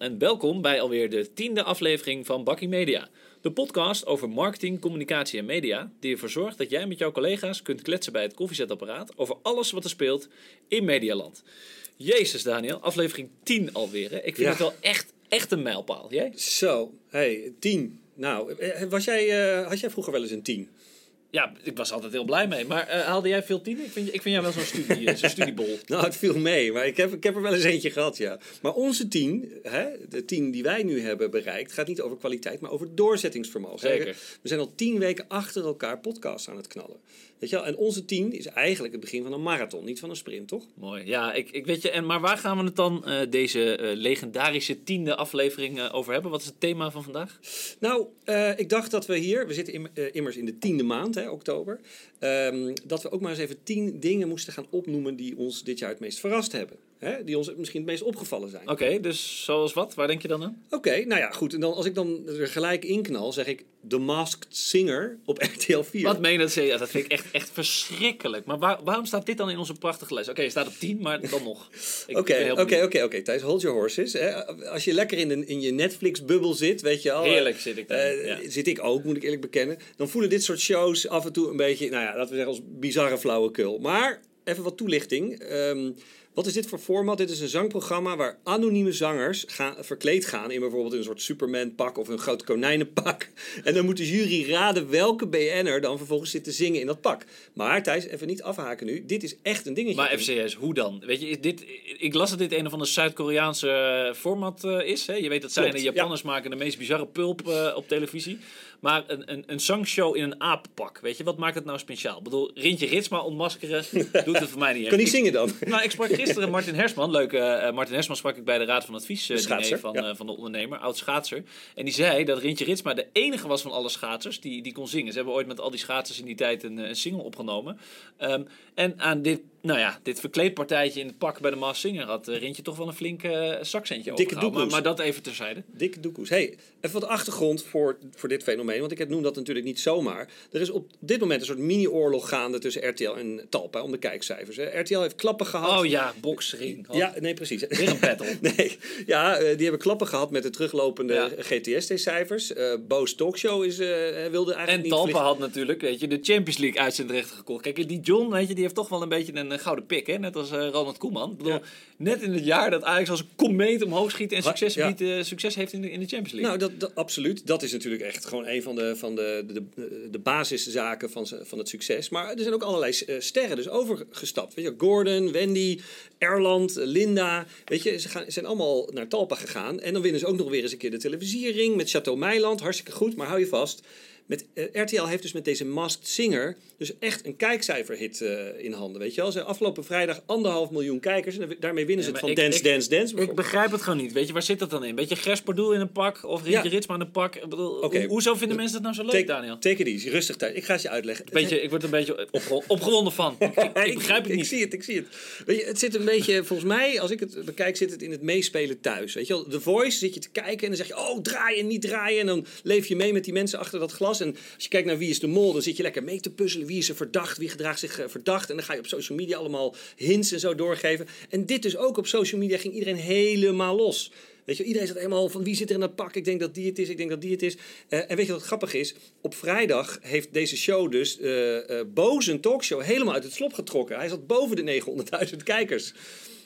En welkom bij alweer de tiende aflevering van Bakkie Media. De podcast over marketing, communicatie en media, die ervoor zorgt dat jij met jouw collega's kunt kletsen bij het koffiezetapparaat over alles wat er speelt in Medialand. Jezus Daniel, aflevering 10 alweer. Hè? Ik vind Ja. het wel echt, echt een mijlpaal. Jij? Zo, hey, tien. Nou, eh, was jij, eh, had jij vroeger wel eens een tien? Ja, ik was altijd heel blij mee. Maar eh, haalde jij veel tienen? Ik vind, ik vind jou wel zo'n studie, eh, zo'n studiebol. Nou, het viel mee, maar ik heb, ik heb er wel eens eentje gehad, ja. Maar onze tien, hè, de tien die wij nu hebben bereikt, gaat niet over kwaliteit, maar over doorzettingsvermogen. Zeker. We zijn al tien weken achter elkaar podcasts aan het knallen. Weet je wel? En onze tien is eigenlijk het begin van een marathon, niet van een sprint, toch? Mooi. Ja, ik, ik weet je. En, maar waar gaan we het dan eh, deze eh, legendarische tiende aflevering eh, over hebben? Wat is het thema van vandaag? Nou, ik dacht dat we hier, we zitten im- immers in de tiende maand, hè, oktober, ehm, dat we ook maar eens even tien dingen moesten gaan opnoemen die ons dit jaar het meest verrast hebben. Hè? Die ons misschien het meest opgevallen zijn. Oké, dus zoals wat? Waar denk je dan aan? Oké, nou ja, goed. En dan, als ik dan er gelijk in knal, zeg ik The Masked Singer op RTL 4. Wat meen je dat? Ja, dat vind ik echt, echt verschrikkelijk. Maar waar- waarom staat dit dan in onze prachtige lijst? Oké, je staat op 10, maar dan nog. Oké, oké, oké. Thijs, hold your horses. Hè. Als je lekker in, de, in je Netflix-bubbel zit, weet je al. Heerlijk zit ik daar. eh, ja. Zit ik ook, moet ik eerlijk bekennen. Dan voelen dit soort shows af en toe een beetje, nou ja, laten we zeggen als bizarre flauwekul. Maar even wat toelichting. Ehm, wat is dit voor format? Dit is een zangprogramma waar anonieme zangers gaan, verkleed gaan in bijvoorbeeld een soort Superman-pak of een groot konijnenpak. En dan moet de jury raden welke BN'er dan vervolgens zit te zingen in dat pak. Maar Thijs, even niet afhaken nu. Dit is echt een dingetje. Maar FCS, hoe dan? Weet je, dit, ik las dat dit een of ander Zuid-Koreaanse eh, format eh, is. Hè? Je weet dat zij en de Japanners maken de meest bizarre pulp eh, op televisie. Maar een, een, een zangshow in een apenpak, weet je, wat maakt het nou speciaal? Ik bedoel, Rintje Ritsma ontmaskeren doet het voor mij niet. Kan niet zingen dan? Nou, ik sprak gisteren Martin Hersman. Leuk, eh, Martin Hersman sprak ik bij de Raad van Advies eh, van, ja. eh, van de ondernemer, oud schaatser. En die zei dat Rintje Ritsma de enige was van alle schaatsers die, die kon zingen. Ze hebben ooit met al die schaatsers in die tijd een, eh, een single opgenomen. Ehm, en aan dit, nou ja, dit verkleedpartijtje in het pak bij de Maas Singer had eh, Rintje toch wel een flink eh zakcentje Dikke. Maar, doekoes. maar dat even terzijde. Dikke doekoes. Hey, even wat achtergrond voor, voor dit fenomeen. Want ik noem dat natuurlijk niet zomaar. Er is op dit moment een soort mini-oorlog gaande tussen RTL en Talpa om de kijkcijfers. Hè. RTL heeft klappen gehad. Oh ja, boksring. Oh, Ja, nee, precies. Weer een battle. Nee, ja, eh, die hebben klappen gehad met de teruglopende Ja. GTST-cijfers. Eh Boos Talkshow is, wilde eigenlijk En Talpa had natuurlijk, weet je, de Champions League uitzendrechten gekocht. Kijk, die John, weet je, die heeft toch wel een beetje een, eh, gouden pik, hè? Net als eh, Ronald Koeman. Ik bedoel, Ja. net in het jaar dat Ajax als een komeet omhoog schiet en succes, ja. biedt, eh, succes heeft in de, in de Champions League. Nou, dat, dat, absoluut. Dat is natuurlijk echt gewoon een van de, van de, de, de, basiszaken van, van het succes. Maar er zijn ook allerlei sterren dus overgestapt. Weet je, Gordon, Wendy, Erland, Linda. Weet je, ze gaan, zijn allemaal naar Talpa gegaan. En dan winnen ze ook nog weer eens een keer de televisiering met Chateau Meiland. Hartstikke goed, maar hou je vast. Met, eh, RTL heeft dus met deze Masked Singer dus echt een kijkcijferhit eh, in handen. Weet je wel? Ze afgelopen vrijdag anderhalf miljoen kijkers. En daarmee winnen ze Ja, het van ik- Dance, ik- Dance, Dance. ik begrijp het gewoon niet. Weet je, waar zit dat dan in? Beetje Gerspardoel in een pak of Rintje Ja. Ritsma in een pak? Ik bedoel, ho- hoezo vinden mensen dat nou zo leuk, Take, Daniel? take it easy, rustig thuis. Ik ga het je uitleggen. Beetje, ik word een beetje opge- opgewonden van. Ik, ik- ik begrijp het ik niet. zie het, ik zie het. Weet je, het zit een beetje, volgens mij, als ik het bekijk, zit het in het meespelen thuis. Weet je wel, The Voice zit je te kijken en dan zeg je, oh, draaien, niet draaien. En dan leef je mee met die mensen achter dat glas. En als je kijkt naar Wie is de Mol, dan zit je lekker mee te puzzelen. Wie is er verdacht? Wie gedraagt zich eh, verdacht? En dan ga je op social media allemaal hints en zo doorgeven. En dit dus ook op social media ging iedereen helemaal los. Weet je, iedereen zat helemaal van wie zit er in dat pak? Ik denk dat die het is, ik denk dat die het is. Eh, en weet je wat grappig is? Op vrijdag heeft deze show dus eh eh Boos een talkshow helemaal uit het slop getrokken. Hij zat boven de 900.000 kijkers.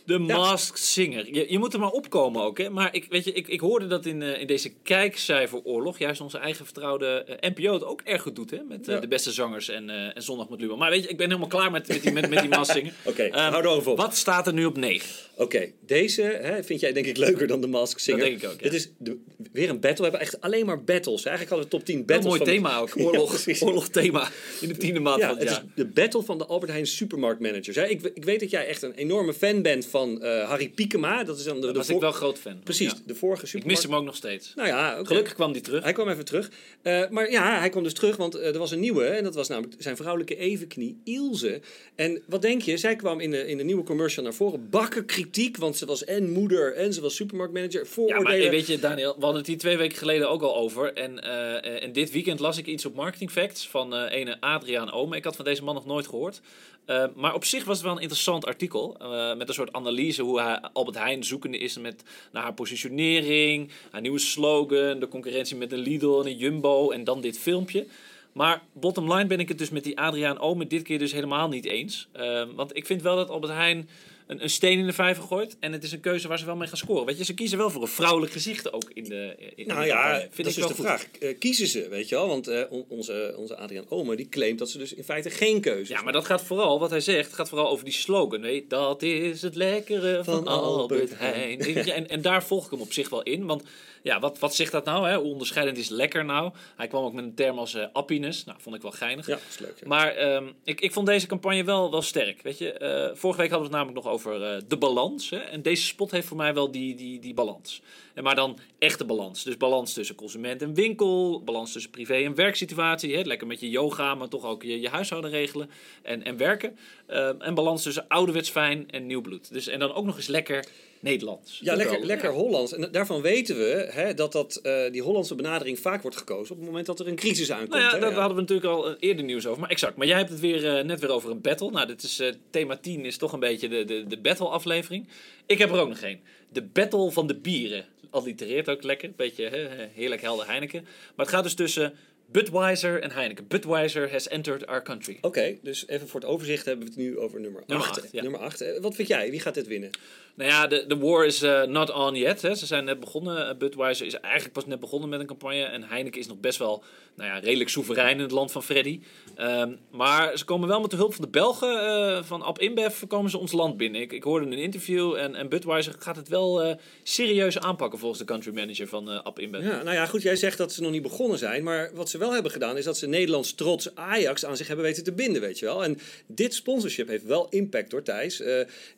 De Masked Singer. Je, je moet er maar opkomen ook, hè. Maar ik, weet je, ik, ik hoorde dat in, eh, in deze kijkcijferoorlog... juist onze eigen vertrouwde eh, NPO het ook erg goed doet, hè. Met eh, de beste zangers en, en Zondag met Luba. Maar weet je, ik ben helemaal klaar met, met die, met, met die Masked Singer. Oké, Ehm, hou erover op. Wat staat er nu op 9? Oké, deze hè, vind jij denk ik leuker dan de Mask Singer. Dat denk ik ook, ja. Dit is de, weer een battle. We hebben echt alleen maar battles. Eigenlijk hadden we top 10 Wel battles. een mooi van thema ook. Ja, Oorlog, oorlog thema in de tiende maand Ja, van het jaar. is de battle van de Albert Heijn supermarktmanagers. Hè. Ik, ik weet dat jij echt een enorme fan bent van eh, Harry Piekema. Dat is dan de, Daar was ik wel groot fan. Precies, ja. de vorige Ik supermarkt. mis hem ook nog steeds. Nou ja. Gelukkig kwam die terug. Hij kwam even terug. Eh, maar ja, hij kwam dus terug, want eh, er was een nieuwe. En dat was namelijk zijn vrouwelijke evenknie, Ilse. En wat denk je? Zij kwam in de, in de nieuwe commercial naar voren. Bakken kritiek, want ze was en moeder en ze was supermarktmanager. Ja, Vooroordelen. maar eh, weet je, Daniel, we hadden hier twee weken geleden ook al over. En, eh, en dit weekend las ik iets op Marketing Facts van eh ene Adriaan Ome. Ik had van deze man nog nooit gehoord. Eh, maar op zich was het wel een interessant artikel. eh, met een soort analyse hoe hij, Albert Heijn zoekende is met, naar haar positionering, haar nieuwe slogan, de concurrentie met een Lidl en een Jumbo en dan dit filmpje. Maar bottom line ben ik het dus met die Adriaan Ome dit keer dus helemaal niet eens. Eh, want ik vind wel dat Albert Heijn een, een steen in de vijver gooit. En het is een keuze waar ze wel mee gaan scoren. Weet je, ze kiezen wel voor een vrouwelijk gezicht ook in de. In Nou de ja, campagne. dat Vind is dus de goed. vraag. Eh, kiezen ze, weet je wel? Want eh, on- onze, onze Adriaan Omer die claimt dat ze dus in feite geen keuze Ja, maar dat gaat vooral, wat hij zegt, gaat vooral over die slogan. Weet, dat is het lekkere van, Van Albert Heijn. En, en daar volg ik hem op zich wel in. Want ja, wat, wat zegt dat nou? Hè? Hoe onderscheidend is lekker nou? Hij kwam ook met een term als eh, appiness. Nou, vond ik wel geinig. Ja, dat is leuk. ja. Maar ehm, ik, ik vond deze campagne wel, wel sterk. Weet je, vorige week hadden we het namelijk nog over eh, de balans. Hè? En deze spot heeft voor mij wel die, die, die balans. En maar dan echte balans. Dus balans tussen consument en winkel. Balans tussen privé en werksituatie. Hè? Lekker met je yoga, maar toch ook je, je huishouden regelen. En, en werken. Ehm, en balans tussen ouderwets fijn en nieuw bloed. Dus, en dan ook nog eens lekker Nederlands. Ja, lekker, wel. lekker Hollands. En daarvan weten we hè, dat, dat eh, die Hollandse benadering vaak wordt gekozen op het moment dat er een crisis aankomt. Nou ja, hè? daar Ja. hadden we natuurlijk al eh, eerder nieuws over. Maar exact. Maar jij hebt het weer, eh, net weer over een battle. Nou, dit is, eh, thema 10 is toch een beetje de, de, de battle aflevering. Ik heb er ook nog één. De battle van de bieren. Allitereert ook lekker. Beetje heerlijk helder Heineken. Maar het gaat dus tussen Budweiser en Heineken. Budweiser has entered our country. Oké, dus even voor het overzicht hebben we het nu over nummer 8. Nummer acht, ja. Nummer 8. Wat vind jij? Wie gaat dit winnen? Nou ja, de, de war is eh, not on yet. Hè. Ze zijn net begonnen. Eh, Budweiser is eigenlijk pas net begonnen met een campagne. En Heineken is nog best wel nou ja, redelijk soeverein in het land van Freddy. Ehm, maar ze komen wel met de hulp van de Belgen. eh, van Ab InBev komen ze ons land binnen. Ik, ik hoorde een interview. En, en Budweiser gaat het wel serieus aanpakken volgens de country manager van eh Ab InBev. Ja, nou ja, goed, jij zegt dat ze nog niet begonnen zijn. Maar wat ze wel hebben gedaan is dat ze Nederlands trots Ajax aan zich hebben weten te binden, weet je wel. En dit sponsorship heeft wel impact hoor, Thijs.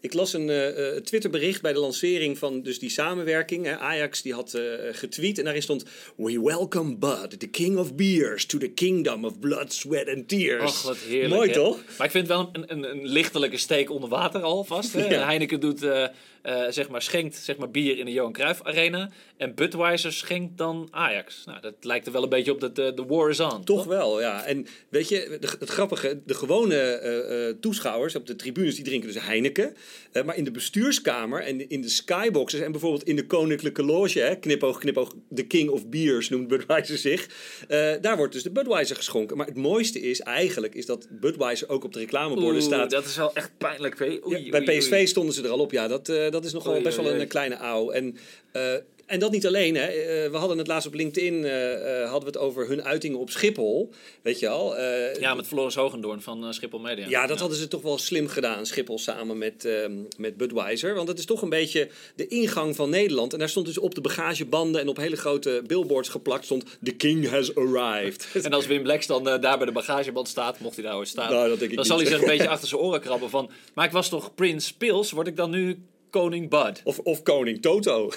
Ik las een eh, Twitterbericht bij de lancering van dus die samenwerking. Ajax die had eh, getweet en daarin stond... We welcome Bud, the king of beers, to the kingdom of blood, sweat and tears. Och, wat heerlijk. Mooi hè? toch? Maar ik vind het wel een, een, een lichtelijke steek onder water alvast. Hè? Ja. Heineken doet, eh, eh, zeg maar, schenkt zeg maar, bier in de Johan Cruijff Arena. En Budweiser schenkt dan Ajax. Nou, dat lijkt er wel een beetje op dat de, de war is on. Toch wel, ja. En weet je, de- het grappige, de gewone eh, eh, toeschouwers op de tribunes, die drinken dus Heineken. Eh, maar in de bestuurskamer en in de skyboxes en bijvoorbeeld in de koninklijke loge, hè, knipoog, knipoog, de king of beers noemt Budweiser zich. eh, daar wordt dus de Budweiser geschonken. Maar het mooiste is eigenlijk, is dat Budweiser ook op de reclameborden staat. dat is wel echt pijnlijk. Oei, Ja, bij oei, PSV oei. stonden ze er al op. Ja, dat, eh, dat is nogal best wel een kleine ouw. En, eh, en dat niet alleen. Hè. Eh, we hadden het laatst op LinkedIn eh, eh, hadden we het over hun uitingen op Schiphol. Weet je al? Eh, Ja, met Floris Hogendoorn van eh, Schiphol Media. ja, dat hadden ze toch wel slim gedaan, Schiphol samen met, ehm, met Budweiser. Want het is toch een beetje de ingang van Nederland. En daar stond dus op de bagagebanden en op hele grote billboards geplakt stond... The king has arrived. En als Wim Blacks dan eh, daar bij de bagageband staat, mocht hij daar ooit staan, Nou, dat denk ik dan zal hij zich een beetje achter zijn oren krabben van... Maar ik was toch Prins Pils, word ik dan nu koning Bud? Of, of koning Toto.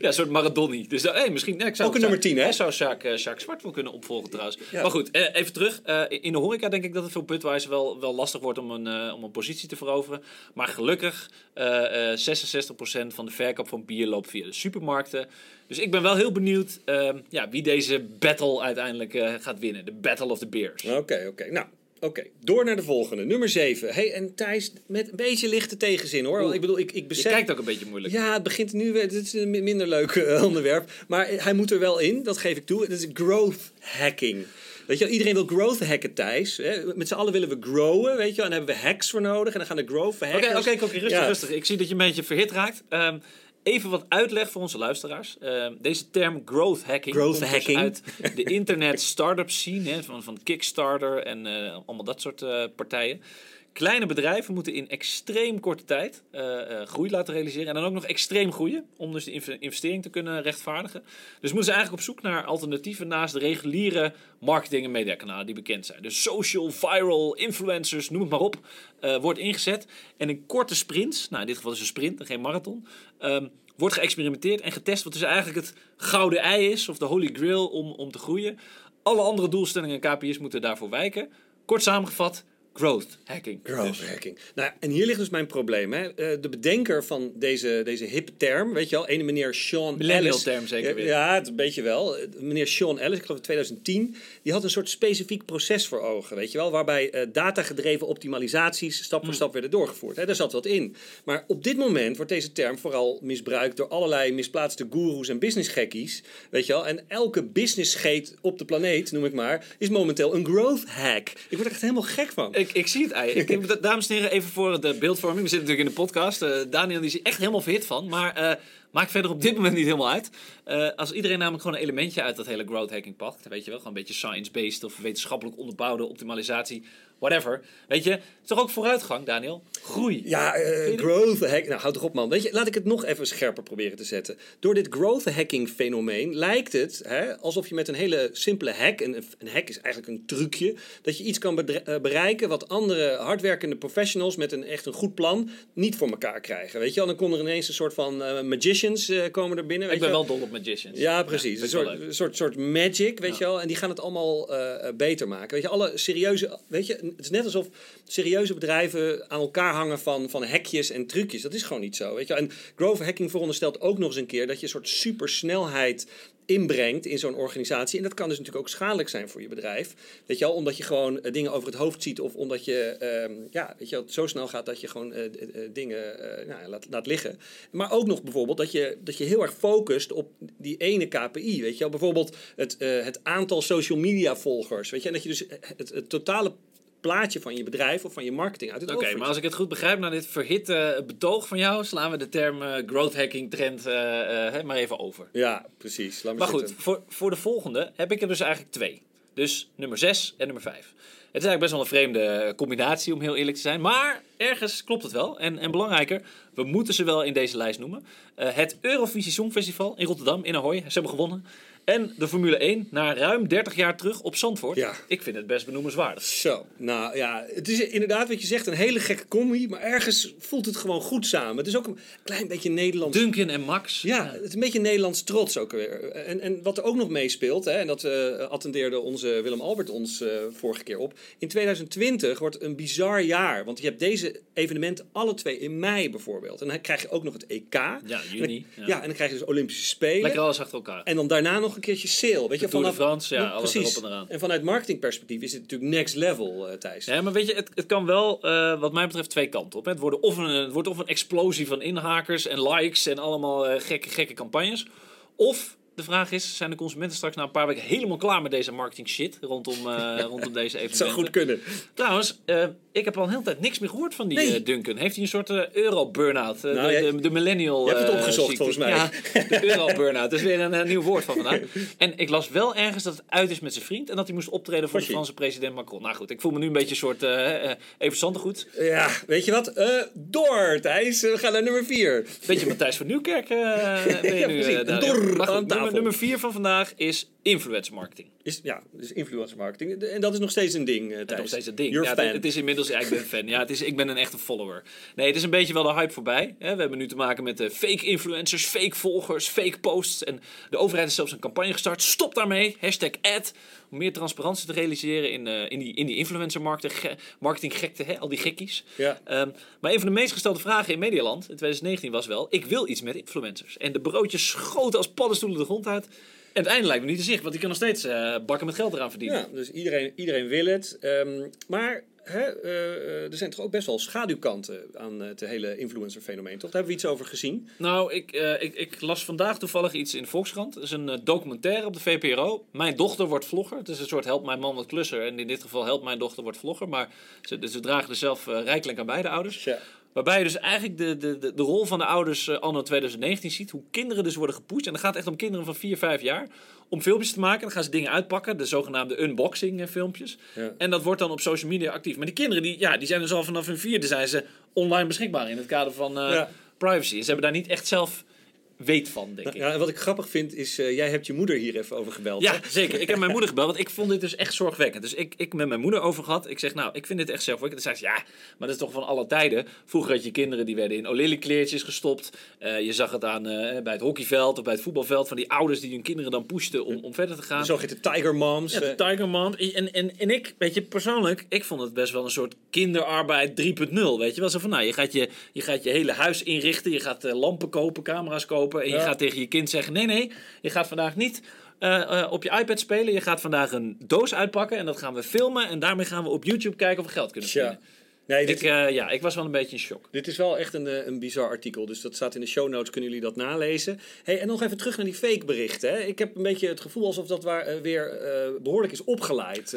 Ja, een soort Maradoni. Dus eh, hey, misschien... nee, ik zou, Ook een nummer 10, hè? Ik zou Sjaak, eh, Zwart wel kunnen opvolgen trouwens. Ja. Maar goed, eh, even terug. In de horeca denk ik dat het voor Budweiser wel, wel lastig wordt om een, om een positie te veroveren. Maar gelukkig, eh 66% van de verkoop van bier loopt via de supermarkten. Dus ik ben wel heel benieuwd eh, ja, wie deze battle uiteindelijk gaat winnen. De Battle of the Beers. Oké, oké. Nou, oké. Door naar de volgende. Nummer 7. Hey, en Thijs, met een beetje lichte tegenzin hoor. Want ik bedoel, ik, ik Je besef... kijkt ook een beetje moeilijk. Ja, het begint nu weer. Dit is een mi- minder leuk eh, onderwerp. Maar hij moet er wel in, dat geef ik toe. Dat is growth hacking. Weet je iedereen wil growth hacken, Thijs. Met z'n allen willen we growen, weet je wel. En daar hebben we hacks voor nodig. En dan gaan de growth Oké, hackers... oké, oké, rustig, Ja. rustig. Ik zie dat je een beetje verhit raakt. Ehm, even wat uitleg voor onze luisteraars. Ehm, deze term growth hacking Growth komt dus hacking. uit de internet startup scene hè, van, van Kickstarter en eh, allemaal dat soort eh, partijen. Kleine bedrijven moeten in extreem korte tijd eh, eh, groei laten realiseren. En dan ook nog extreem groeien. Om dus de inve- investering te kunnen rechtvaardigen. Dus moeten ze eigenlijk op zoek naar alternatieven naast de reguliere marketing- en mediakanalen die bekend zijn. Dus social, viral, influencers, noem het maar op. eh, wordt ingezet. En in korte sprints, nou in dit geval is een sprint en geen marathon. ehm, wordt geëxperimenteerd en getest wat dus eigenlijk het gouden ei is. Of de holy grail om, om te groeien. Alle andere doelstellingen en KPI's moeten daarvoor wijken. Kort samengevat, growth hacking. Growth Dus. hacking. Nou, en hier ligt dus mijn probleem. Hè. Eh, de bedenker van deze, deze hip term, weet je wel, ene meneer Sean Millennial Ellis. term zeker weer. Ja, het een beetje wel. Meneer Sean Ellis, ik geloof in 2010, die had een soort specifiek proces voor ogen, weet je wel, waarbij eh, datagedreven optimalisaties stap Hmm. voor stap werden doorgevoerd. Hè. Daar zat wat in. Maar op dit moment wordt deze term vooral misbruikt door allerlei misplaatste goeroes en businessgekkies, weet je wel. En elke businessscheet op de planeet, noem ik maar, is momenteel een growth hack. Ik word er echt helemaal gek van. Ik, ik zie het eigenlijk. Ik, ik- dames en heren, even voor de beeldvorming. We zitten natuurlijk in de podcast. Eh, Daniel die is echt helemaal verhit van. Maar eh, maakt verder op dit moment niet helemaal uit. Eh, als iedereen namelijk gewoon een elementje uit dat hele growth hacking pakt. Weet je wel, gewoon een beetje science-based of wetenschappelijk onderbouwde optimalisatie. Whatever. Weet je, het is toch ook vooruitgang, Daniel? Groei. Ja, eh, growth hack. Nou, houd toch op, man. Weet je, laat ik het nog even scherper proberen te zetten. Door dit growth hacking fenomeen lijkt het hè, alsof je met een hele simpele hack, en een, een hack is eigenlijk een trucje, dat je iets kan eh, bereiken wat andere hardwerkende professionals met een echt een goed plan niet voor elkaar krijgen. Weet je wel, dan komen er ineens een soort van magicians komen er binnen. Weet Ik ben je wel dol op magicians. ja, precies. een soort, soort, soort magic, weet Ja. je wel. En die gaan het allemaal eh, eh, beter maken. Weet je, alle serieuze... Weet je, het is net alsof serieuze bedrijven aan elkaar hangen van, van hekjes en trucjes. Dat is gewoon niet zo, weet je. En growth hacking veronderstelt ook nog eens een keer... dat je een soort supersnelheid inbrengt in zo'n organisatie. En dat kan dus natuurlijk ook schadelijk zijn voor je bedrijf. Weet je wel, omdat je gewoon eh, dingen over het hoofd ziet... of omdat je, ehm, ja, weet je wel, zo snel gaat dat je gewoon eh, eh, dingen nou, laat, laat liggen. Maar ook nog bijvoorbeeld dat je, dat je heel erg focust op die ene KPI. Weet je wel, bijvoorbeeld het, het aantal social media volgers. Weet je, en dat je dus het totale plaatje van je bedrijf of van je marketing uit het Oké, maar als ik het goed begrijp, na dit verhitte betoog van jou, slaan we de term eh, growth hacking trend eh, eh, maar even over. Ja, precies. Laat Maar goed, zitten. voor, voor de volgende heb ik er dus eigenlijk twee. Dus nummer 6 en nummer 5. Het is eigenlijk best wel een vreemde combinatie, om heel eerlijk te zijn. Maar ergens klopt het wel. En, en belangrijker, we moeten ze wel in deze lijst noemen. Eh, het Eurovisie Songfestival in Rotterdam, in Ahoy. Ze hebben gewonnen. En de Formule 1, na ruim 30 jaar terug op Zandvoort. Ja. Ik vind het best benoemenswaardig. Zo, nou ja, het is inderdaad wat je zegt, een hele gekke combi, maar ergens voelt het gewoon goed samen. Het is ook een klein beetje Nederlands Duncan en Max. Ja, het is een beetje Nederlands trots ook weer. En, en wat er ook nog meespeelt, hè, en dat eh, attendeerde onze Willem Albert ons eh, vorige keer op. In 2020 wordt een bizar jaar. Want je hebt deze evenementen alle twee in mei bijvoorbeeld. En dan krijg je ook nog het EK. Ja, En dan- juni. ja. Ja. en dan krijg je dus Olympische Spelen. Lekker alles achter elkaar. En dan daarna nog een keertje sale. Weet je, de France, ja, alles precies. erop en eraan. En vanuit marketingperspectief is het natuurlijk next level, eh Thijs. Ja, maar weet je, het, het kan wel, eh, wat mij betreft, twee kanten op. hè. Het, worden of een, het wordt of een explosie van inhakers en likes en allemaal eh, gekke, gekke campagnes. Of de vraag is, zijn de consumenten straks na een paar weken helemaal klaar met deze marketing shit rondom, rondom deze Het zou evenementen? goed kunnen. Trouwens, ik heb al een hele tijd niks meer gehoord van die Nee. eh, Duncan. Heeft hij een soort eh, euro-burnout? Eh, Nou, de, de, de millennial... Je hebt het opgezocht, volgens mij. Ja, de euro-burnout. Dat is weer een, nieuw woord van vandaag. En ik las wel ergens dat het uit is met zijn vriend... en dat hij moest optreden voor Was de je? Franse president Macron. Nou goed, ik voel me nu een beetje een soort even Zandegoed. Ja, weet je wat? Door, Thijs. We gaan naar nummer vier. Beetje Matthijs van Nieuwkerk ben je Ja, nu. Door maar goed, nummer, nummer vier van vandaag is influencer marketing. Is, ja, dus influencer marketing. En dat is nog steeds een ding, Thijs. Dat is nog steeds het ding. Ja, het, het is inmiddels, ja, ik ben fan. Ja, het is, ik ben een echte follower. Nee, het is een beetje wel de hype voorbij. Hè. We hebben nu te maken met eh, fake influencers, fake volgers, fake posts. En de overheid is zelfs een campagne gestart. Stop daarmee. Hashtag ad. Om meer transparantie te realiseren in, eh, in, die, in die influencer marketing, ge- marketing gekte, hè, al die gekkies. Ja. Ehm, maar een van de meest gestelde vragen in Medialand in 2019 was wel: ik wil iets met influencers. En de broodjes schoten als paddenstoelen de grond uit. En het einde lijkt me niet te zicht, want die kan nog steeds eh, bakken met geld eraan verdienen. Ja, dus iedereen, iedereen wil het. Ehm, maar hè, eh, er zijn toch ook best wel schaduwkanten aan het hele influencer-fenomeen, toch? Daar hebben we iets over gezien. Nou, ik, eh, ik, ik las vandaag toevallig iets in de Volkskrant. Het is een eh, documentaire op de VPRO. Mijn dochter wordt vlogger. Het is een soort help mijn man wat klusser. En in dit geval helpt mijn dochter wordt vlogger. Maar ze, ze dragen er zelf eh, rijkelijk aan bij, de ouders. Ja. Waarbij je dus eigenlijk de, de, de, de rol van de ouders eh, anno 2019 ziet. Hoe kinderen dus worden gepusht. En dan gaat het echt om kinderen van 4, 5 jaar. Om filmpjes te maken. Dan gaan ze dingen uitpakken. De zogenaamde unboxing eh, filmpjes. Ja. En dat wordt dan op social media actief. Maar die kinderen die, ja, die zijn dus al vanaf hun vierde zijn ze online beschikbaar. In het kader van eh, Ja. privacy. Ze hebben daar niet echt zelf weet van, denk ik. Ja, en wat ik grappig vind is, eh, jij hebt je moeder hier even over gebeld. Ja, hè? zeker. Ik heb mijn moeder gebeld, want ik vond dit dus echt zorgwekkend. Dus ik, ik met mijn moeder over gehad. Ik zeg, nou, ik vind dit echt zorgwekkend. Toen zei ze, ja, maar dat is toch van alle tijden. Vroeger had je kinderen die werden in olili-kleertjes gestopt. Eh, je zag het aan eh, bij het hockeyveld of bij het voetbalveld van die ouders die hun kinderen dan pushten om, om verder te gaan. De zogeheten Tiger Moms. Ja, de Tiger Mom. En, en, en ik, weet je, persoonlijk, ik vond het best wel een soort kinderarbeid 3.0. Weet je wel, zo van, nou, je gaat je, je gaat je hele huis inrichten. Je gaat lampen kopen, camera's kopen. En je gaat tegen je kind zeggen, nee, nee, je gaat vandaag niet eh, eh, op je iPad spelen. Je gaat vandaag een doos uitpakken en dat gaan we filmen. En daarmee gaan we op YouTube kijken of we geld kunnen verdienen. Nee, dit, Ik, eh, ja, ik was wel een beetje in shock. dit is wel echt een, eh, een bizar artikel. Dus dat staat in de show notes, kunnen jullie dat nalezen. Hey, en nog even terug naar die fake berichten. Hè. Ik heb een beetje het gevoel alsof dat waar, eh, weer eh, behoorlijk is opgeleid.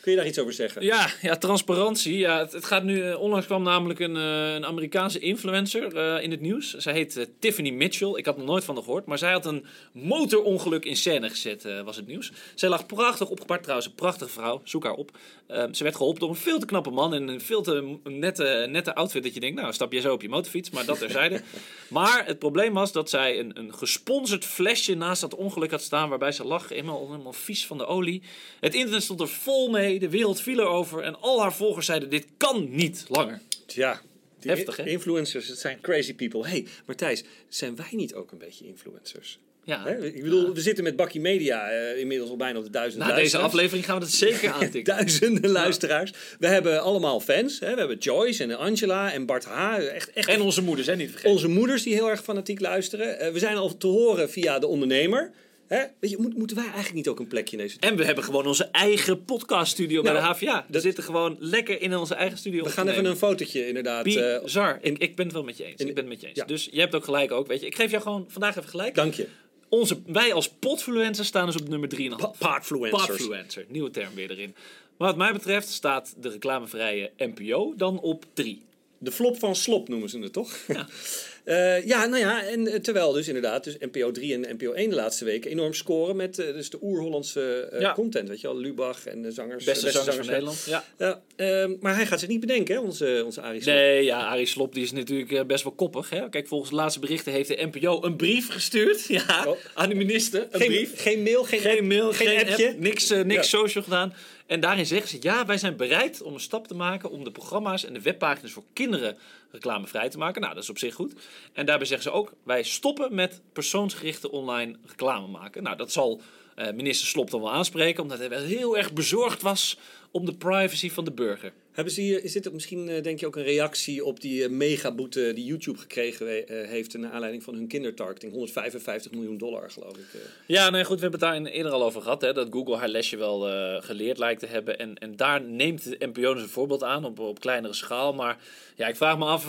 Kun je daar iets over zeggen? Ja, ja transparantie. Ja, het, het gaat nu, onlangs kwam namelijk een, een Amerikaanse influencer in het nieuws. Zij heet Tiffany Mitchell. Ik had nog nooit van haar gehoord. Maar zij had een motorongeluk in scène gezet, was het nieuws. Zij lag prachtig opgebaard trouwens. Een prachtige vrouw. Zoek haar op. Eh, ze werd geholpen door een veel te knappe man. En een veel te nette, nette outfit. Dat je denkt, nou stap je zo op je motorfiets. Maar dat terzijde. maar het probleem was dat zij een, een gesponsord flesje naast dat ongeluk had staan. Waarbij ze lag. Helemaal, helemaal vies van de olie. Het internet stond er vol mee. De wereld viel erover. En al haar volgers zeiden, dit kan niet langer. Ja. Die Heftig, hè? Influencers, het zijn crazy people. hey, Martijs, zijn wij niet ook een beetje influencers? Ja. Hè? Ik bedoel, we zitten met Bakkie Media eh, inmiddels al bijna op de duizend Na deze aflevering gaan we dat zeker aantikken. Duizenden luisteraars. We hebben allemaal fans. Hè? We hebben Joyce en Angela en Bart H. Echt, echt En onze moeders, hè, niet vergeten. onze moeders die heel erg fanatiek luisteren. Eh, we zijn al te horen via de ondernemer. Hè? Weet je, moet, moeten wij eigenlijk niet ook een plekje in deze... En we hebben gewoon onze eigen podcaststudio bij Nou, de HVA. We dat- zitten gewoon lekker in onze eigen studio. We gaan even een fotootje inderdaad. eh, Bizar. ik, ik ben het wel met je eens. in- ik ben het met je eens. ja. Dus je hebt ook gelijk ook, weet je. Ik geef jou gewoon vandaag even gelijk. dank je. Onze, wij als podfluencers staan dus op nummer 3,5. Pa- Podfluencers. Podfluencer. Nieuwe term weer erin. Maar wat mij betreft staat de reclamevrije NPO dan op 3. De flop van slop noemen ze het toch? Ja. Eh, ja, nou ja, en eh, terwijl dus inderdaad, dus NPO 3 en NPO 1 de laatste weken enorm scoren met eh, dus de oer-Hollandse Ja. content. Weet je wel, Lubach en de zangers. Beste, eh, zangers van Nederland. Ja. Ehm, maar hij gaat zich niet bedenken, hè, onze, onze Arie. Nee, ja, Arie Slop die is natuurlijk best wel koppig. Hè? Kijk, volgens de laatste berichten heeft de NPO een brief gestuurd. Ja, Oh. aan de minister. Een Geen, brief. geen mail, geen, Geen mail, geen geen, appje. app, niks, niks Ja. social gedaan. En daarin zeggen ze, ja, wij zijn bereid om een stap te maken om de programma's en de webpagina's voor kinderen reclamevrij te maken. Nou, dat is op zich goed. En daarbij zeggen ze ook, wij stoppen met persoonsgerichte online reclame maken. Nou, dat zal eh, minister Slop dan wel aanspreken, omdat hij wel heel erg bezorgd was om de privacy van de burger. Hebben ze hier, is dit ook misschien, eh, denk je, ook een reactie op die eh, megaboete die YouTube gekregen eh, heeft naar aanleiding van hun kindertargeting? 155 miljoen dollar, geloof ik. Ja, nee, goed, we hebben het daar eerder al over gehad. Hè, dat Google haar lesje wel geleerd lijkt te hebben. En, en daar neemt de NPO dus een voorbeeld aan op, op kleinere schaal. Maar ja, ik vraag me af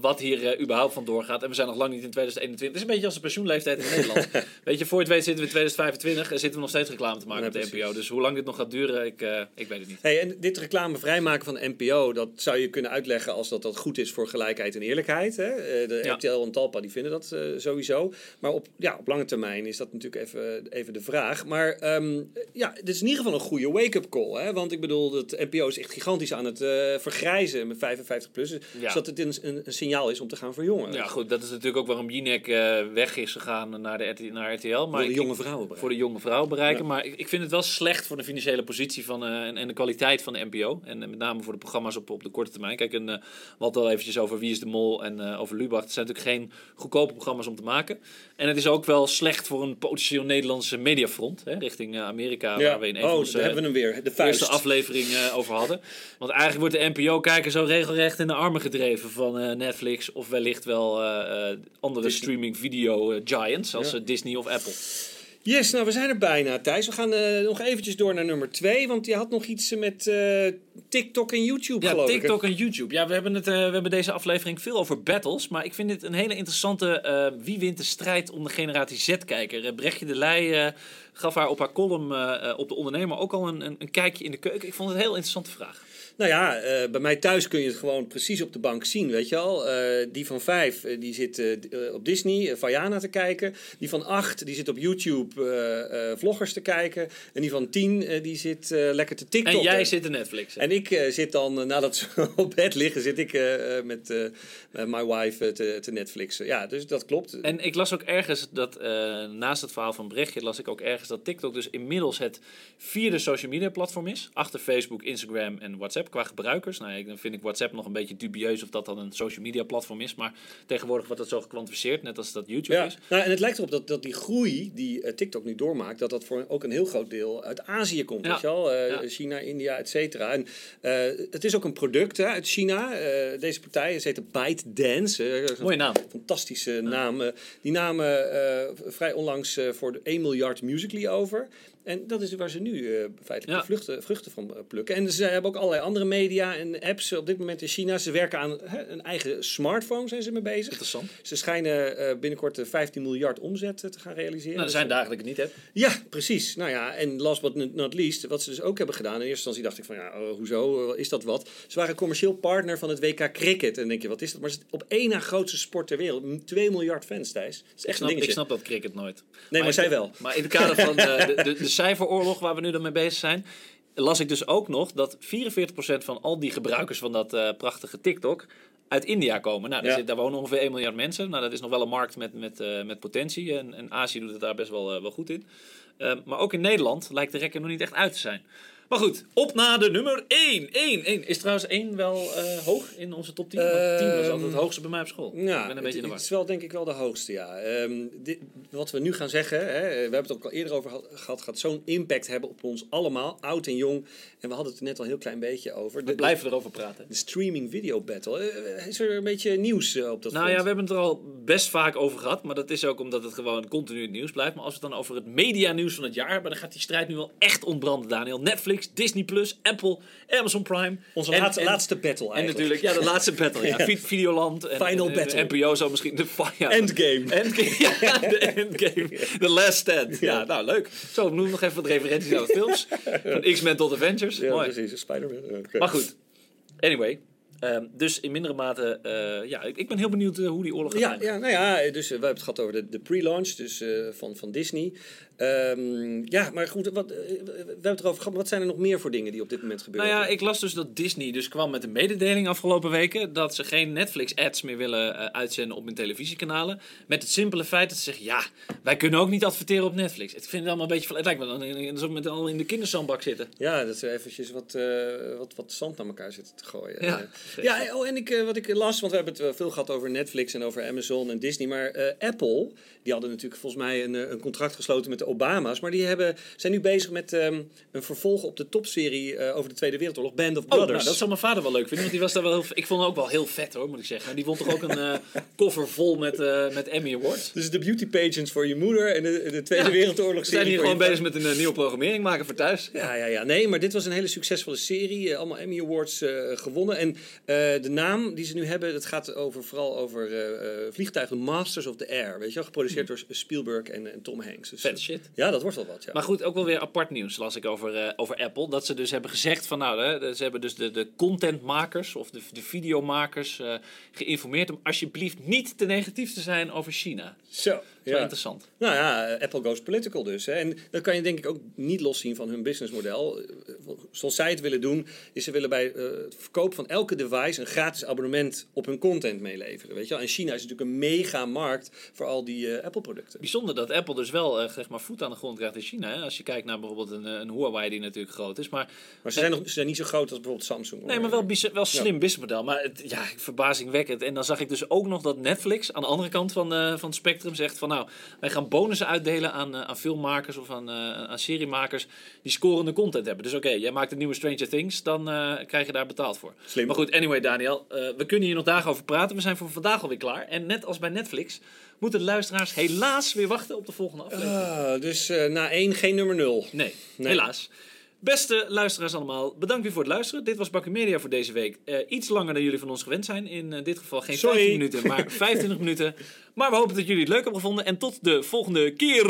wat hier überhaupt van doorgaat. En we zijn nog lang niet in 2021. Het is een beetje als de pensioenleeftijd in Nederland. Weet je, voor je het weet zitten we in 2025 en zitten we nog steeds reclame te maken Ja, met de. NPO. Dus hoe lang dit nog gaat duren, ik, ik weet het niet. Hey, en dit reclame vrijmaken van de NPO, dat zou je kunnen uitleggen als dat, dat goed is voor gelijkheid en eerlijkheid. Hè? Eh, De Ja. RTL en Talpa die vinden dat eh, sowieso. Maar op, ja, op lange termijn is dat natuurlijk even, even de vraag. Maar ehm, ja, dit is in ieder geval een goede wake-up call. Hè? Want ik bedoel, dat NPO is echt gigantisch aan het eh, vergrijzen met 55 plus. Dus Ja. dat het een, een, een signaal is om te gaan verjongen. Ja, goed, dat is natuurlijk ook waarom Jinek eh, weg is gegaan naar, de RT, naar RTL. Maar Voor de jonge vrouwen. bereiken. voor de jonge vrouw bereiken. Ja. Maar ik, ik vind het wel slecht voor de financiële positie van, en, en de kwaliteit van de NPO. En eh, met name voor de programma's op, op de korte termijn. Kijk, een, eh, we hadden al eventjes over Wie is de Mol en eh, over Lubach. Het zijn natuurlijk geen goedkope programma's om te maken. En het is ook wel slecht voor een potentieel Nederlandse mediafront. Hè, richting Amerika, Ja. waar we in een oh, van onze hebben we hem weer. De vuist. eerste aflevering over hadden. Want eigenlijk wordt de NPO-kijker zo regelrecht in de armen gedreven van Netflix. Of wellicht wel andere streaming video giants, Ja. eh, Disney of Apple. Yes, nou we zijn er bijna, Thijs. We gaan eh, nog eventjes door naar nummer twee. Want je had nog iets met eh, TikTok en YouTube, Ja, geloof ik. TikTok en YouTube. Ja, we hebben, het, eh, we hebben deze aflevering veel over battles. Maar ik vind dit een hele interessante. wie wint de strijd om de generatie Z-kijker? Brechtje de Leij gaf haar op haar column op de ondernemer ook al een, een, een kijkje in de keuken. Ik vond het een heel interessante vraag. Nou ja, eh, bij mij thuis kun je het gewoon precies op de bank zien, weet je al. Eh, die van vijf, eh, die zit op Disney, Vajana te kijken. Die van acht, die zit op YouTube vloggers te kijken. En die van tien, die zit lekker te TikTok. En jij zit in Netflix. hè? En ik zit dan, nadat ze op bed liggen, zit ik met my wife te, te Netflixen. Ja, dus dat klopt. En ik las ook ergens dat, naast het verhaal van Brechtje, las ik ook ergens dat TikTok dus inmiddels het vierde social media platform is. Achter Facebook, Instagram en WhatsApp qua gebruikers. Nou, ik, dan vind ik WhatsApp nog een beetje dubieus of dat dan een social media platform is. Maar tegenwoordig wordt dat zo gekwantificeerd, net als dat YouTube Ja, is. nou, en het lijkt erop dat, dat die groei die eh, TikTok nu doormaakt, dat dat voor ook een heel groot deel uit Azië komt. Ja. Weet je wel? Eh. China, India, et cetera. En eh, het is ook een product hè, uit China. Deze partij, ze heet ByteDance. is Mooie naam. Fantastische naam. die namen vrij onlangs voor de 1 miljard Musical.ly over. En dat is waar ze nu eh, feitelijk Ja. vluchten, vruchten van eh, plukken. En ze hebben ook allerlei andere media en apps op dit moment in China. Ze werken aan hè, een eigen smartphone, zijn ze mee bezig. Interessant. Ze schijnen eh, binnenkort eh, 15 miljard omzet te gaan realiseren. Nou, er Dus, zijn dat ik het niet heb. Ja, precies. Nou ja, en last but not- least, wat ze dus ook hebben gedaan. In eerste instantie dacht ik van, ja, eh, hoezo, is dat wat? Ze waren commercieel partner van het WK Cricket. En dan denk je, wat is dat? Maar het is op één na grootste sport ter wereld. M- 2 miljard fans, Thijs. Dat is Ik echt een snap, dingetje. ik snap dat cricket nooit. Nee, maar zij wel. Maar in het kader van de, de, de cijferoorlog waar we nu dan mee bezig zijn, las ik dus ook nog dat 44% van al die gebruikers van dat eh, prachtige TikTok uit India komen. Nou, daar, Ja. zit, daar wonen ongeveer 1 miljard mensen. Nou, dat is nog wel een markt met, met, eh, met potentie. En, en Azië doet het daar best wel, eh, wel goed in. Maar ook in Nederland lijkt de rekker nog niet echt uit te zijn. Maar goed, op naar de nummer 1. 1, 1. Is trouwens 1 wel eh, hoog in onze top 10? Want 10 was altijd het hoogste bij mij op school. ik Ja, ben een beetje in de het is wel denk ik wel de hoogste, ja. Ehm, dit, wat we nu gaan zeggen, hè, we hebben het ook al eerder over gehad- gaat zo'n impact hebben op ons allemaal, oud en jong. En we hadden het er net al een heel klein beetje over. We blijven erover praten. de streaming video battle. Eh, Is er een beetje nieuws eh, op dat Nou front? ja, we hebben het er al best vaak over gehad. Maar dat is ook omdat het gewoon continu het nieuws blijft. Maar als we het dan over het media-nieuws van het jaar hebben, dan gaat die strijd nu wel echt ontbranden, Daniel. Netflix, Disney Plus, Apple, Amazon Prime. Onze En- laatste, en- laatste battle En eigenlijk. natuurlijk, ja, de laatste battle. Ja. Vi- Videoland. En, Final en- en battle. NPO zou misschien de ja, Endgame. Endgame. Ja, de Endgame. The Last Stand. Ja, nou leuk. Zo, noem nog even wat referenties aan de films. Van X-Men tot Avengers. Ja, Mooi. precies. Spider-Man. Oké. Maar goed. Anyway. ehm, dus in mindere mate, eh, ja, ik, ik ben heel benieuwd eh, hoe die oorlog gaat Ja, ja, nou ja, dus eh, we hebben het gehad over de, de pre-launch dus, eh, van, van Disney. Ehm, ja, maar goed, wat, eh, we hebben het erover gehad. Wat zijn er nog meer voor dingen die op dit moment Nou gebeuren? ja, ik las dus dat Disney dus kwam met een mededeling afgelopen weken dat ze geen Netflix-ads meer willen eh, uitzenden op hun televisiekanalen. Met het simpele feit dat ze zeggen, ja, wij kunnen ook niet adverteren op Netflix. Ik vind het allemaal een beetje, het lijkt me dan alsof we met al in de kinderzandbak zitten. Ja, dat ze eventjes wat, eh, wat, wat zand naar elkaar zitten te gooien. Ja. Ja oh, en ik, wat ik las, want we hebben het veel gehad over Netflix en over Amazon en Disney. Maar Apple, die hadden natuurlijk volgens mij een, een contract gesloten met de Obama's. Maar die hebben, zijn nu bezig met ehm, een vervolg op de topserie eh, over de Tweede Wereldoorlog, Band of Oh, Brothers. nou, dat zal mijn vader wel leuk vinden, want die was daar wel heel, ik vond hem ook wel heel vet hoor, moet ik zeggen. Die won toch ook een eh, koffer vol met, eh, met Emmy Awards. Dus de beauty pageants voor je moeder en de, de Tweede Ja, Wereldoorlog We zijn hier gewoon bezig met een nieuwe programmering maken voor thuis. Ja, ja, ja. Nee, maar dit was een hele succesvolle serie. allemaal Emmy Awards gewonnen. En de naam die ze nu hebben, dat gaat over, vooral over vliegtuigen Masters of the Air. Weet je wel, geproduceerd door Spielberg en, en Tom Hanks. Dus, Ja, dat wordt wel wat, ja. Maar goed, ook wel weer apart nieuws las ik over, eh, over Apple. Dat ze dus hebben gezegd van nou, hè, ze hebben dus de, de contentmakers of de, de videomakers eh, geïnformeerd om alsjeblieft niet te negatief te zijn over China. Zo, is wel interessant. Nou ja, Apple goes political dus. Hè. En dat kan je denk ik ook niet loszien van hun businessmodel. Eh, Zoals zij het willen doen, is ze willen bij eh, het verkoop van elke device een gratis abonnement op hun content meeleveren. Weet je wel? En China is natuurlijk een mega markt voor al die eh, Apple producten. Bijzonder dat Apple dus wel eh, zeg maar, voet aan de grond krijgt in China. Hè? Als je kijkt naar bijvoorbeeld een, eh, een Huawei die natuurlijk groot is. Maar Maar ze zijn, nog, ze zijn niet zo groot als bijvoorbeeld Samsung. hoor. Nee, maar wel, wel slim businessmodel. Maar het, ja, verbazingwekkend. En dan zag ik dus ook nog dat Netflix aan de andere kant van, eh, van het spectrum zegt van nou, wij gaan bonussen uitdelen aan, eh, aan filmmakers of aan, eh, aan seriemakers die scorende content hebben. Dus oké, jij maakt een nieuwe Stranger Things, dan eh, krijg je daar betaald voor. Slim. Maar goed, anyway Daniel, we kunnen hier nog dagen over praten. We zijn voor vandaag alweer klaar. En net als bij Netflix moeten de luisteraars helaas weer wachten op de volgende aflevering. Ah, dus na één geen nummer nul. Nee, Nee. helaas. Beste luisteraars allemaal, bedankt weer voor het luisteren. Dit was Bakkie Media voor deze week. Eh, iets langer dan jullie van ons gewend zijn. In eh, dit geval geen Sorry. 15 minuten, maar 25 minuten. Maar we hopen dat jullie het leuk hebben gevonden. En tot de volgende keer.